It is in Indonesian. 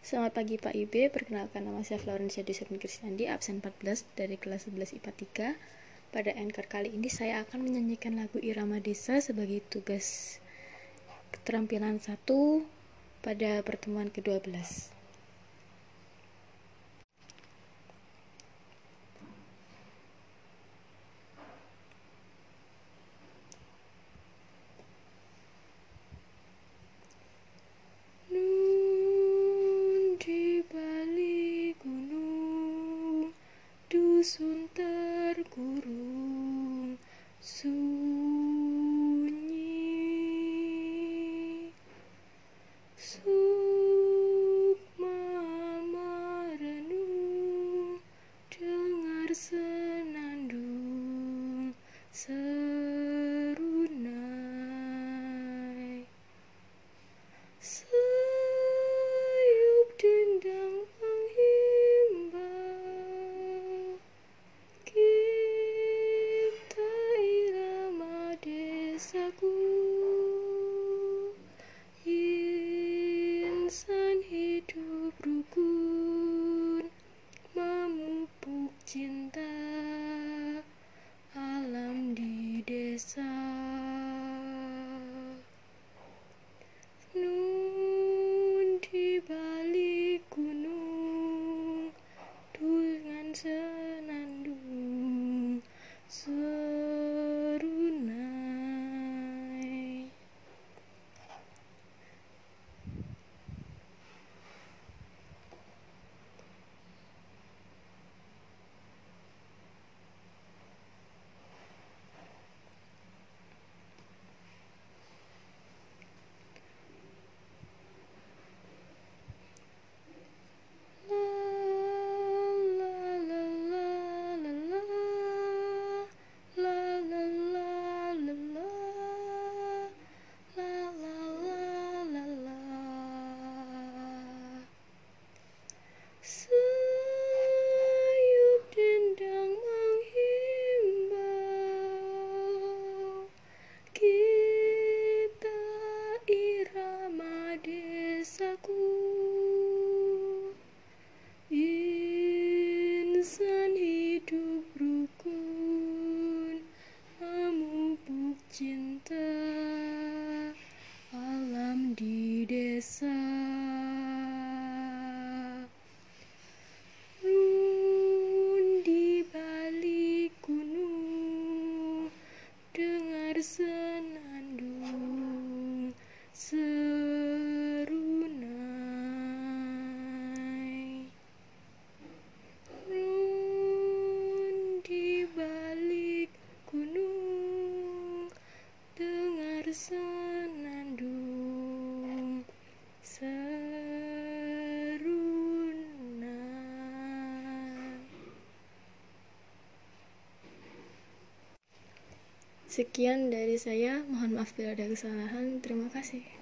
Selamat pagi Pak IB, perkenalkan nama saya Florencia Dusen Krisnandi, absen 14 dari kelas 11 IPA 3. Pada anchor kali ini saya akan menyanyikan lagu Irama Desa sebagai tugas keterampilan 1 pada pertemuan ke-12. Dengar senandung serunai desaku Insan hidup rukun Memupuk cinta Alam di desa Nun di balik gunung Dengan senandung Sayup dendang menghimbau Kita irama desaku Insan hidup rukun Memupuk cinta. Alam di desa Sekian dari saya, mohon maaf bila ada kesalahan. Terima kasih.